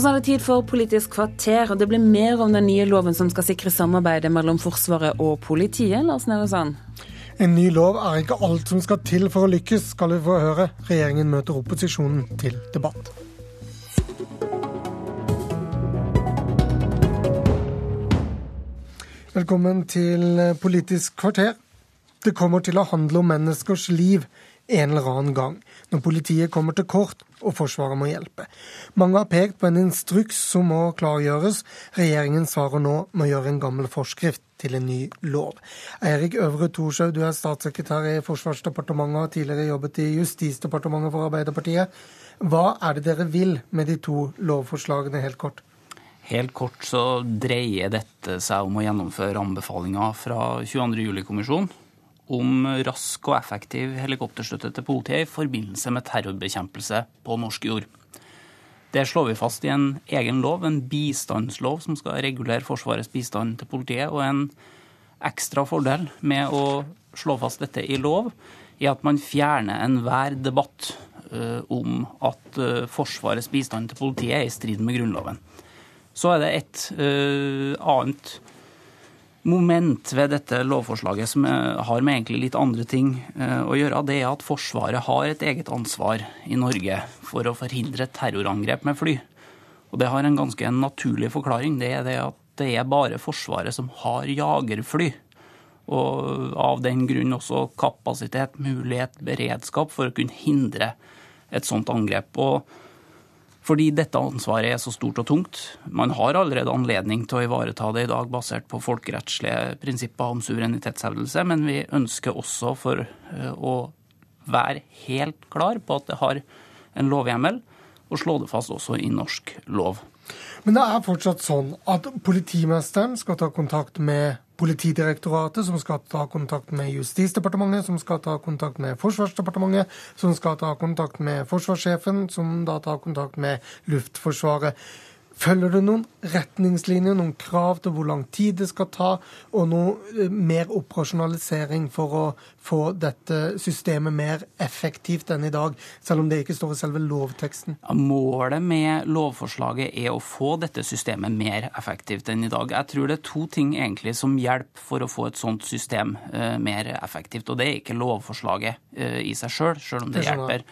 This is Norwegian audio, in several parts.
Og så er det tid for Politisk kvarter, og det blir mer om den nye loven som skal sikre samarbeidet mellom Forsvaret og politiet. Lars Nehru Sand? En ny lov er ikke alt som skal til for å lykkes, skal vi få høre. Regjeringen møter opposisjonen til debatt. Velkommen til Politisk kvarter. Det kommer til å handle om menneskers liv en eller annen gang, når politiet kommer til kort og Forsvaret må hjelpe. Mange har pekt på en instruks som må klargjøres. Regjeringen svarer nå med å gjøre en gammel forskrift til en ny lov. Eirik Øvre Thorshaug, du er statssekretær i Forsvarsdepartementet og har tidligere jobbet i Justisdepartementet for Arbeiderpartiet. Hva er det dere vil med de to lovforslagene, helt kort? Helt kort så dreier dette seg om å gjennomføre anbefalinger fra 22. juli-kommisjonen om rask og effektiv helikopterstøtte til politiet i forbindelse med terrorbekjempelse på norsk jord. Det slår vi fast i en egen lov, en bistandslov som skal regulere Forsvarets bistand til politiet. Og en ekstra fordel med å slå fast dette i lov, er at man fjerner enhver debatt uh, om at uh, Forsvarets bistand til politiet er i strid med Grunnloven. Så er det et uh, annet moment ved dette lovforslaget som har med egentlig litt andre ting eh, å gjøre, det er at Forsvaret har et eget ansvar i Norge for å forhindre terrorangrep med fly. Og det har en ganske naturlig forklaring. Det er det at det er bare Forsvaret som har jagerfly. Og av den grunn også kapasitet, mulighet, beredskap for å kunne hindre et sånt angrep. Og fordi dette ansvaret er så stort og tungt. Man har allerede anledning til å ivareta det i dag basert på folkerettslige prinsipper om suverenitetshevdelse, men vi ønsker også for eh, å være helt klar på at det har en lovhjemmel, og slå det fast også i norsk lov. Men det er fortsatt sånn at politimesteren skal ta kontakt med Politidirektoratet, som skal ta kontakt med Justisdepartementet, som skal ta kontakt med Forsvarsdepartementet, som skal ta kontakt med forsvarssjefen, som da tar kontakt med Luftforsvaret. Følger du noen retningslinjer, noen krav til hvor lang tid det skal ta, og noe eh, mer operasjonalisering for å få dette systemet mer effektivt enn i dag, selv om det ikke står i selve lovteksten? Målet med lovforslaget er å få dette systemet mer effektivt enn i dag. Jeg tror det er to ting egentlig som hjelper for å få et sånt system uh, mer effektivt. Og det er ikke lovforslaget uh, i seg sjøl, sjøl om det hjelper.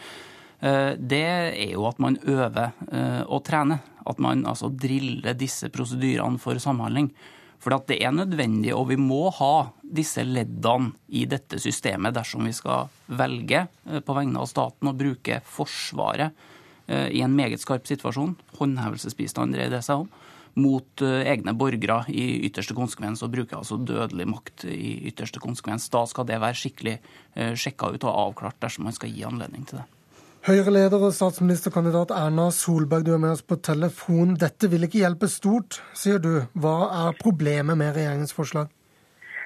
Det er jo at man øver og trener at man altså driller disse prosedyrene for samhandling. For det er nødvendig, og vi må ha disse leddene i dette systemet dersom vi skal velge eh, på vegne av staten å bruke Forsvaret eh, i en meget skarp situasjon. Håndhevelsesbistand dreier det seg om. Mot eh, egne borgere i ytterste konsekvens, og bruke altså dødelig makt i ytterste konsekvens. Da skal det være skikkelig sjekka ut og avklart dersom man skal gi anledning til det. Høyre-leder og statsministerkandidat Erna Solberg, du er med oss på telefon. Dette vil ikke hjelpe stort, sier du. Hva er problemet med regjeringens forslag?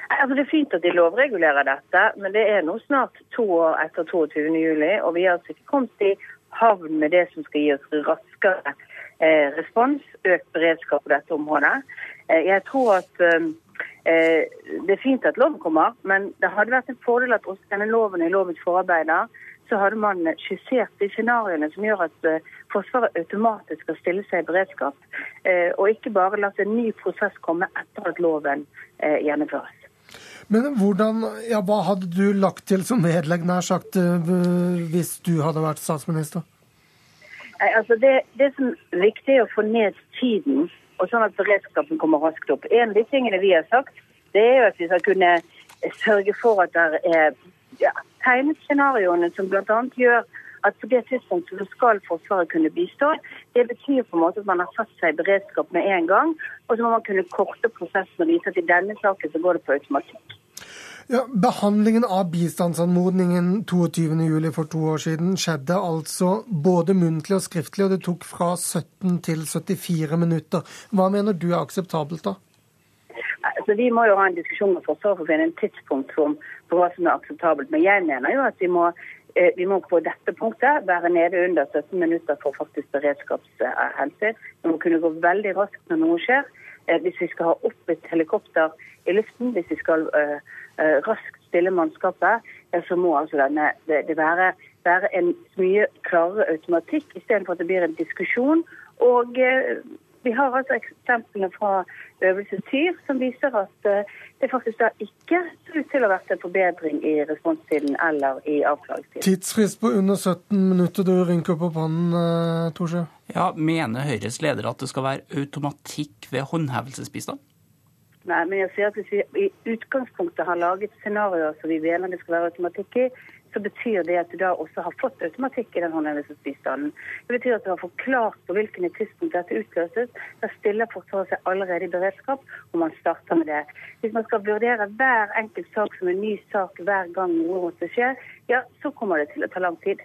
Altså, det er fint at de lovregulerer dette, men det er nå snart to år etter 22.07, og vi har altså ikke kommet i havn med det som skal gi oss raskere eh, respons, økt beredskap på dette området. Eh, jeg tror at eh, eh det er fint at loven kommer, men det hadde vært en fordel at også denne loven i lovens forarbeider så hadde man skissert de scenarioene som gjør at eh, Forsvaret automatisk skal stille seg i beredskap, eh, og ikke bare la en ny prosess komme etter at loven eh, gjennomføres. Men hvordan, ja, Hva hadde du lagt til som vedlegg, nær sagt, hvis du hadde vært statsminister? Altså det, det som er viktig, er å få ned tiden, og sånn at beredskapen kommer raskt opp. En av de tingene vi har sagt, det er jo at vi skal kunne sørge for at det er ja, tegnet scenarioene som bl.a. gjør at på det tidspunktet skal Forsvaret kunne bistå. Det betyr på en måte at man har satt seg i beredskap med en gang. Og så må man kunne korte prosessen og vise at i denne saken så går det på automatikk. Ja, behandlingen av bistandsanmodningen 22.07. for to år siden skjedde altså både muntlig og skriftlig, og det tok fra 17 til 74 minutter. Hva mener du er akseptabelt da? Altså, vi må jo ha en diskusjon med Forsvaret for å finne en tidspunkt for, for, hva som er akseptabelt. Men jeg mener jo at vi må, eh, vi må på dette punktet være nede under 17 minutter for faktisk beredskapshensyn. Vi må kunne gå veldig raskt når noe skjer. Eh, hvis vi skal ha opp et helikopter i luften, hvis vi skal uh, uh, raskt stille mannskapet, så må altså denne, det, det være, være, en mye klarere automatikk, istedenfor at det blir en diskusjon Og vi har altså eksemplene fra Øvelse Tyr som viser at det faktisk da ikke ser ut til å ha vært en forbedring i responstiden eller i avklaringstiden. Tidsfrist på under 17 minutter, du rynker på pannen, Torsjø. Ja, Mener Høyres leder at det skal være automatikk ved håndhevelsesbistand? Nei, men jeg sier at Hvis vi i utgangspunktet har laget scenarioer som vi mener det skal være automatikk i, så betyr det at du da også har fått automatikk i den håndhevelsesbistanden. Det betyr at du har forklart på hvilken tidspunkt dette utløses. Da stiller Forsvaret seg allerede i beredskap, og man starter med det. Hvis man skal vurdere hver enkelt sak som en ny sak hver gang noe måtte skje, ja, så kommer det til å ta lang tid.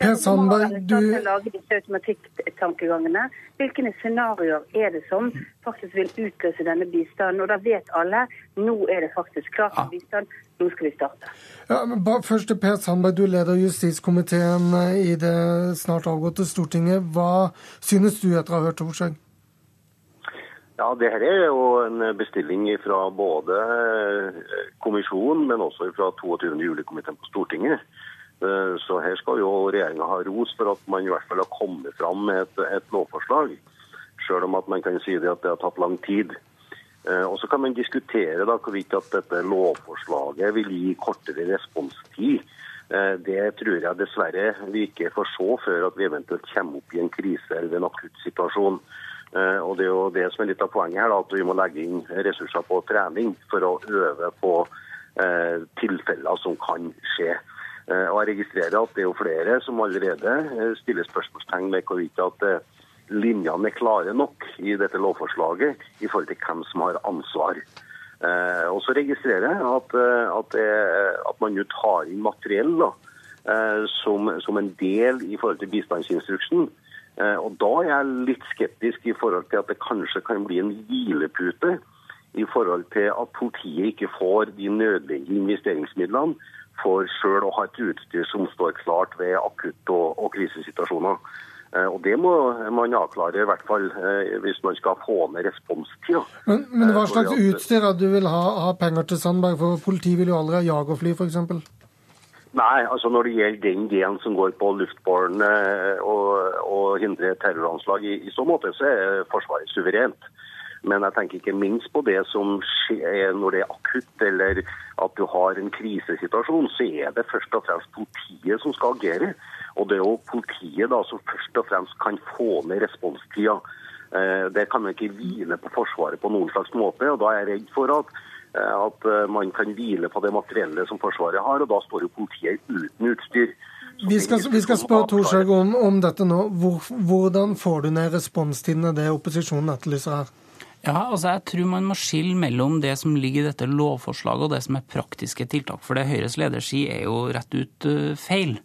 Per Sandberg, du... Lage disse automatikktankegangene. Hvilke scenarioer er det som faktisk vil utløse denne bistanden? Og da vet alle nå er det faktisk klart for bistand, nå skal vi starte. Ja, men bare først til Per Sandberg, du leder justiskomiteen eh, i det snart avgåtte Stortinget. Hva synes du etter å ha hørt Torseng? Ja, det her er jo en bestilling fra både eh, kommisjonen, men også fra 22. juli-komiteen på Stortinget. Eh, så her skal jo regjeringa ha ros for at man i hvert fall har kommet fram med et, et lovforslag. Selv om at man kan si det at det har tatt lang tid. Eh, og Så kan man diskutere da hvorvidt at dette lovforslaget vil gi kortere responstid. Eh, det tror jeg dessverre vi ikke får se før at vi eventuelt kommer opp i en krise eller en akutt situasjon. Og Det er jo det som er litt av poenget her, da, at vi må legge inn ressurser på trening for å øve på tilfeller som kan skje. Eh, og Jeg registrerer at det er jo flere som allerede eh, stiller spørsmålstegn ved hvorvidt at eh, linjene er klare nok i dette lovforslaget i forhold til hvem som har ansvar. Og så registrerer jeg at, at, at man nå tar inn materiell da, som, som, en del i forhold til bistandsinstruksen. Og Da er jeg litt skeptisk i forhold til at det kanskje kan bli en hvilepute i forhold til at politiet ikke får de nødvendige investeringsmidlene for sjøl å ha et utstyr som står klart ved akutt- og, og krisesituasjoner. Eh, og Det må man avklare, i hvert fall eh, hvis man skal få ned responstida. Men, men hva eh, slags utstyr er du vil ha, ha, penger til Sandberg? For Politiet vil jo aldri ha jagerfly, f.eks. Nei, altså når det gjelder den delen som går på luftbåren og, og hindre terroranslag, i, i så måte så er Forsvaret suverent. Men jeg tenker ikke minst på det som skjer når det er akutt, eller at du har en krisesituasjon. Så er det først og fremst politiet som skal agere. Og det er jo politiet da som først og fremst kan få ned responstida. Eh, det kan man ikke hvile på Forsvaret på noen slags måte. og Da er jeg redd for at, eh, at eh, man kan hvile på det materiellet som Forsvaret har, og da står jo politiet uten utstyr. Vi skal, vi skal, spørre Torshaug om, om, dette nå. Hvor, hvordan får du ned responstidene, det opposisjonen etterlyser her? Ja, altså jeg tror man må skille mellom det som ligger i dette lovforslaget og det som er praktiske tiltak. For det Høyres leder sier er jo rett ut uh, feil.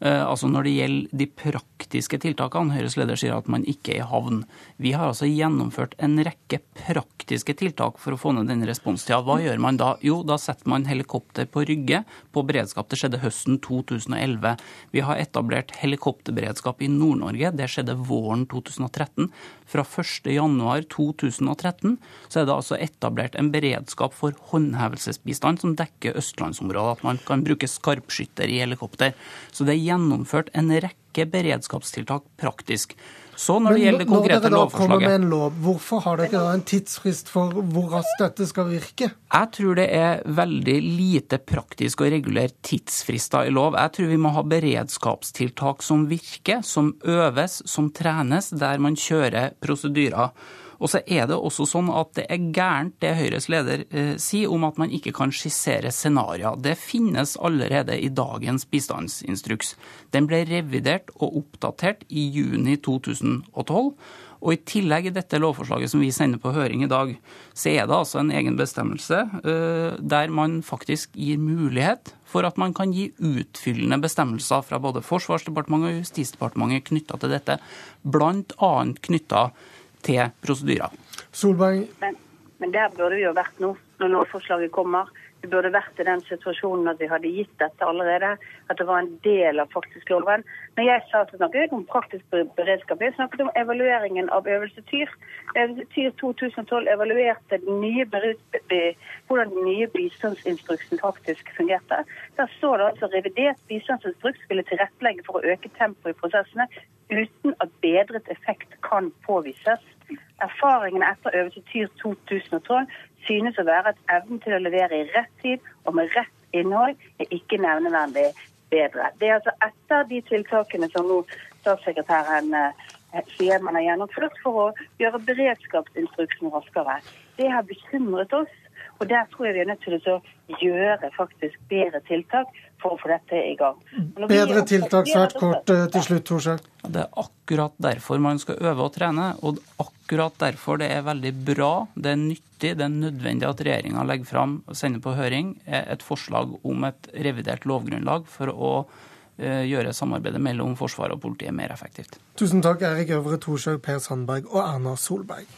Uh, altså Når det gjelder de praktiske tiltakene, Høyres leder sier at man ikke er i havn. Vi har altså gjennomført en rekke praktiske tiltak for å få ned denne responstida. Hva gjør man da? Jo, da setter man helikopter på Rygge på beredskap. Det skjedde høsten 2011. Vi har etablert helikopterberedskap i Nord-Norge. Det skjedde våren 2013. Fra 1.1.2013 så er det altså etablert en beredskap for håndhevelsesbistand som dekker østlandsområdet. At man kan bruke skarpskytter i helikopter. Så det er gjennomført en rekke beredskapstiltak praktisk. Så når det gjelder det konkrete lovforslaget lov, Hvorfor har dere da en tidsfrist for hvor raskt dette skal virke? Jeg tror det er veldig lite praktisk å regulere tidsfrister i lov. Jeg tror vi må ha beredskapstiltak som virker, som øves, som trenes, der man kjører prosedyrer. Og så er det også sånn at det er gærent det Høyres leder eh, sier om at man ikke kan skissere scenarioer. Det finnes allerede i dagens bistandsinstruks. Den ble revidert og oppdatert i juni 2012. Og I tillegg i dette lovforslaget som vi sender på høring i dag, så er det altså en egen bestemmelse eh, der man faktisk gir mulighet for at man kan gi utfyllende bestemmelser fra både Forsvarsdepartementet og Justisdepartementet knytta til dette, bl.a. knytta til prosedyrer. Solberg. Men, men der burde vi jo vært nå, når lovforslaget kommer. Vi burde vært i den situasjonen at vi hadde gitt dette allerede. At det var en del av faktisk loven. Når jeg sa at snakket om praktisk beredskap, jeg snakket om evalueringen av Øvelse Tyr. Øvelse Tyr 2012 evaluerte den nye, hvordan den nye bistandsinstruksen faktisk fungerte. Der står det altså revidert bistandsinstruks skulle tilrettelegge for å øke tempoet i prosessene uten at bedret effekt kan påvises. Erfaringene etter øvelse Tyr 2012 synes å være at evnen til å levere i rett tid og med rett innhold er ikke nevneverdig bedre. Det er altså etter de tiltakene som nå statssekretæren eh, sier man har gjennomført for å gjøre beredskapsinstruksen raskere. Det har bekymret oss. Og Der tror jeg vi er nødt til å gjøre faktisk bedre tiltak for å få dette i gang. Bedre tiltak svært kort eh, til slutt, Torsjak. Det er akkurat derfor man skal øve og trene. Og akkurat derfor det er veldig bra, det er nyttig, det er nødvendig at regjeringa legger fram og sender på høring et forslag om et revidert lovgrunnlag for å eh, gjøre samarbeidet mellom Forsvaret og politiet mer effektivt. Tusen takk, Erik Øvre Thorshaug, Per Sandberg og Erna Solberg.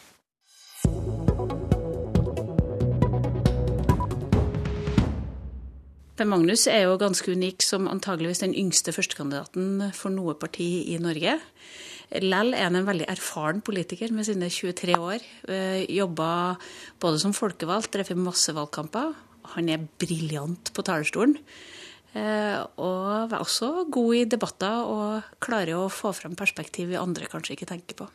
Per Magnus er jo ganske unik som antageligvis den yngste førstekandidaten for noe parti i Norge. Lell er han en veldig erfaren politiker med sine 23 år. Eh, Jobba både som folkevalgt, drev masse valgkamper. Han er briljant på talerstolen. Eh, og er også god i debatter og klarer å få fram perspektiv vi andre kanskje ikke tenker på.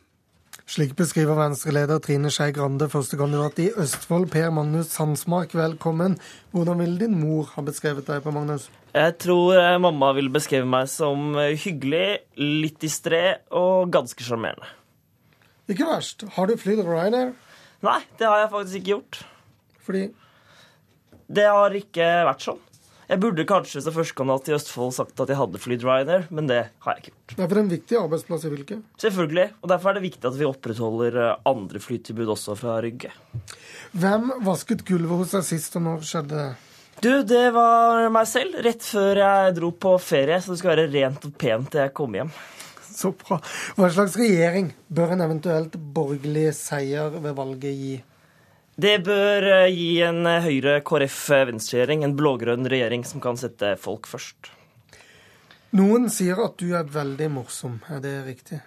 Slik beskriver Venstre-leder Trine Skei Grande førstekandidat i Østfold, Per Magnus Sandsmark. Velkommen. Hvordan ville din mor ha beskrevet deg på Magnus? Jeg tror eh, mamma ville beskrevet meg som eh, hyggelig, litt distré og ganske sjarmerende. Ikke verst. Har du flydd Ryanair? Nei, det har jeg faktisk ikke gjort. Fordi? Det har ikke vært sånn. Jeg burde kanskje som førstekandidat i Østfold sagt at jeg hadde flydd Ryanair, men det har jeg ikke gjort. Det er for en viktig arbeidsplass i fylket? Selvfølgelig. Og derfor er det viktig at vi opprettholder eh, andre flytilbud også fra Rygge. Hvem vasket gulvet hos deg sist, og når skjedde det? Du, det var meg selv. Rett før jeg dro på ferie, så det skal være rent og pent til jeg kommer hjem. Så bra. Hva slags regjering bør en eventuelt borgerlig seier ved valget gi? Det bør eh, gi en eh, Høyre-KrF-venstreregjering, en blå-grønn regjering som kan sette folk først. Noen sier at du er veldig morsom. Er det riktig?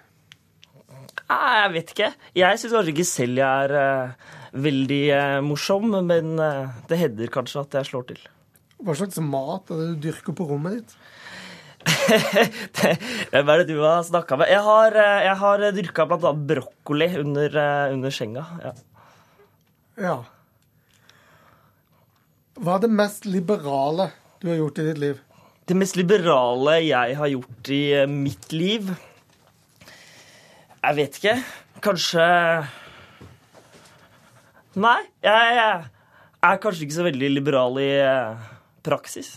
Jeg vet ikke. Jeg syns kanskje ikke selv jeg er veldig morsom, men det hender kanskje at jeg slår til. Hva slags mat er det du dyrker på rommet ditt? Hvem er det du har snakka med? Jeg har, jeg har dyrka bl.a. brokkoli under, under senga. ja. Ja. Hva er det mest liberale du har gjort i ditt liv? Det mest liberale jeg har gjort i eh, mitt liv Jeg vet ikke. Kanskje Nei, jeg er kanskje ikke så veldig liberal i eh, praksis.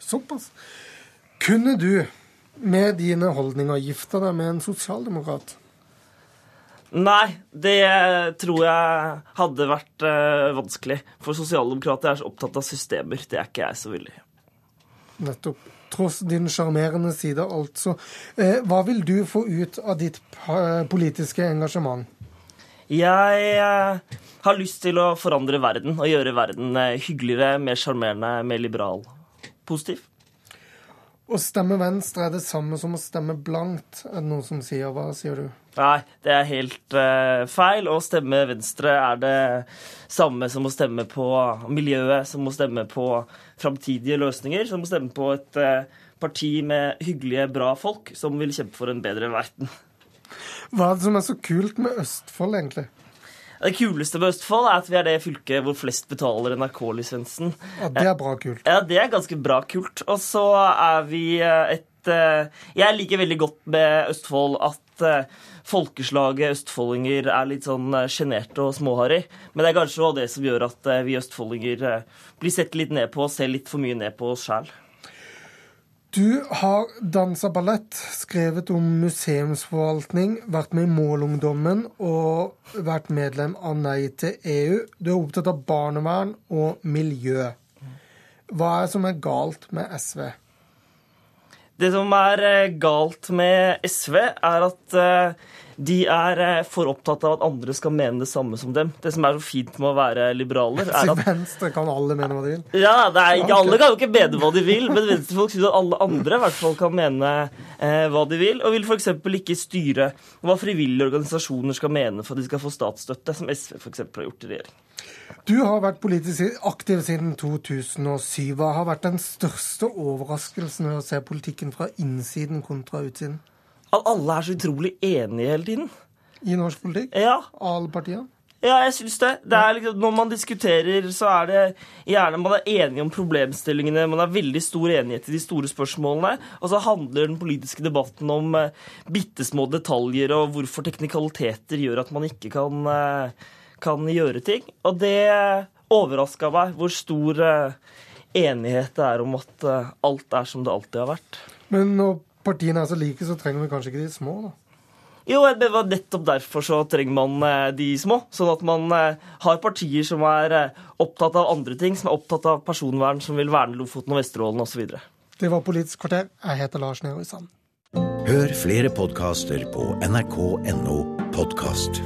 Såpass. Kunne du med dine holdninger gifte deg med en sosialdemokrat? Nei, det tror jeg hadde vært uh, vanskelig. For sosialdemokrater er så opptatt av systemer. Det er ikke jeg så villig. Nettopp. Tross din sjarmerende side, altså. Eh, hva vil du få ut av ditt politiske engasjement? Jeg eh, har lyst til å forandre verden og gjøre verden eh, hyggeligere, mer sjarmerende, mer liberal. Positiv. Å stemme Venstre er det samme som å stemme blankt, er det noen som sier. Hva sier du? Nei, det er helt uh, feil. Å stemme Venstre er det samme som å stemme på miljøet, som å stemme på framtidige løsninger, som å stemme på et uh, parti med hyggelige, bra folk som vil kjempe for en bedre verden. Hva er det som er så kult med Østfold, egentlig? Det kuleste med Østfold er at vi er det fylket hvor flest betaler NRK-lisensen. Ja, Det er bra kult. Ja, det er ganske bra kult. Og så er vi eh, et eh, Jeg liker veldig godt med Østfold at eh, folkeslaget østfoldinger er litt sånn sjenerte og småharry. Men det er kanskje også det som gjør at vi østfoldinger blir sett litt ned på og ser litt for mye ned på oss sjæl. Du har dansa ballett, skrevet om museumsforvaltning, vært med i Målungdommen og vært medlem av Nei til EU. Du er opptatt av barnevern og miljø. Hva er det som er galt med SV? Det som er eh, galt med SV, er at eh, de er eh, for opptatt av at andre skal mene det samme som dem. Det som er så fint med å være liberaler, er at Venstre kan alle mene hva de vil? Ja, ikke, Alle kan jo ikke mene hva de vil, men venstrefolk syns at alle andre i hvert fall kan mene eh, hva de vil, og vil f.eks. ikke styre hva frivillige organisasjoner skal mene for at de skal få statsstøtte, som SV f.eks. har gjort i regjering. Du har vært politisk aktiv siden 2007. Hva har vært den største overraskelsen ved å se politikken fra innsiden kontra utsiden? at alle er så utrolig enige hele tiden. I norsk politikk? Ja. Alle partiene? Ja, jeg syns det. det er liksom, når man diskuterer, så er det gjerne man er enige om problemstillingene. Man har veldig stor enighet i de store spørsmålene. Og så handler den politiske debatten om eh, bitte små detaljer og hvorfor teknikaliteter gjør at man ikke kan, uh, kan gjøre ting. Og det overraska meg hvor stor uh, enighet det er om at uh, alt er som det alltid har vært. Men når partiene er så like, så trenger vi kanskje ikke de små, da? Jo, det var nettopp derfor så trenger man de små. Sånn at man har partier som er opptatt av andre ting, som er opptatt av personvern, som vil verne Lofoten og Vesterålen osv. Det var Politisk kvarter. Jeg heter Lars Nehru Sand. Hør flere podkaster på nrk.no podkast.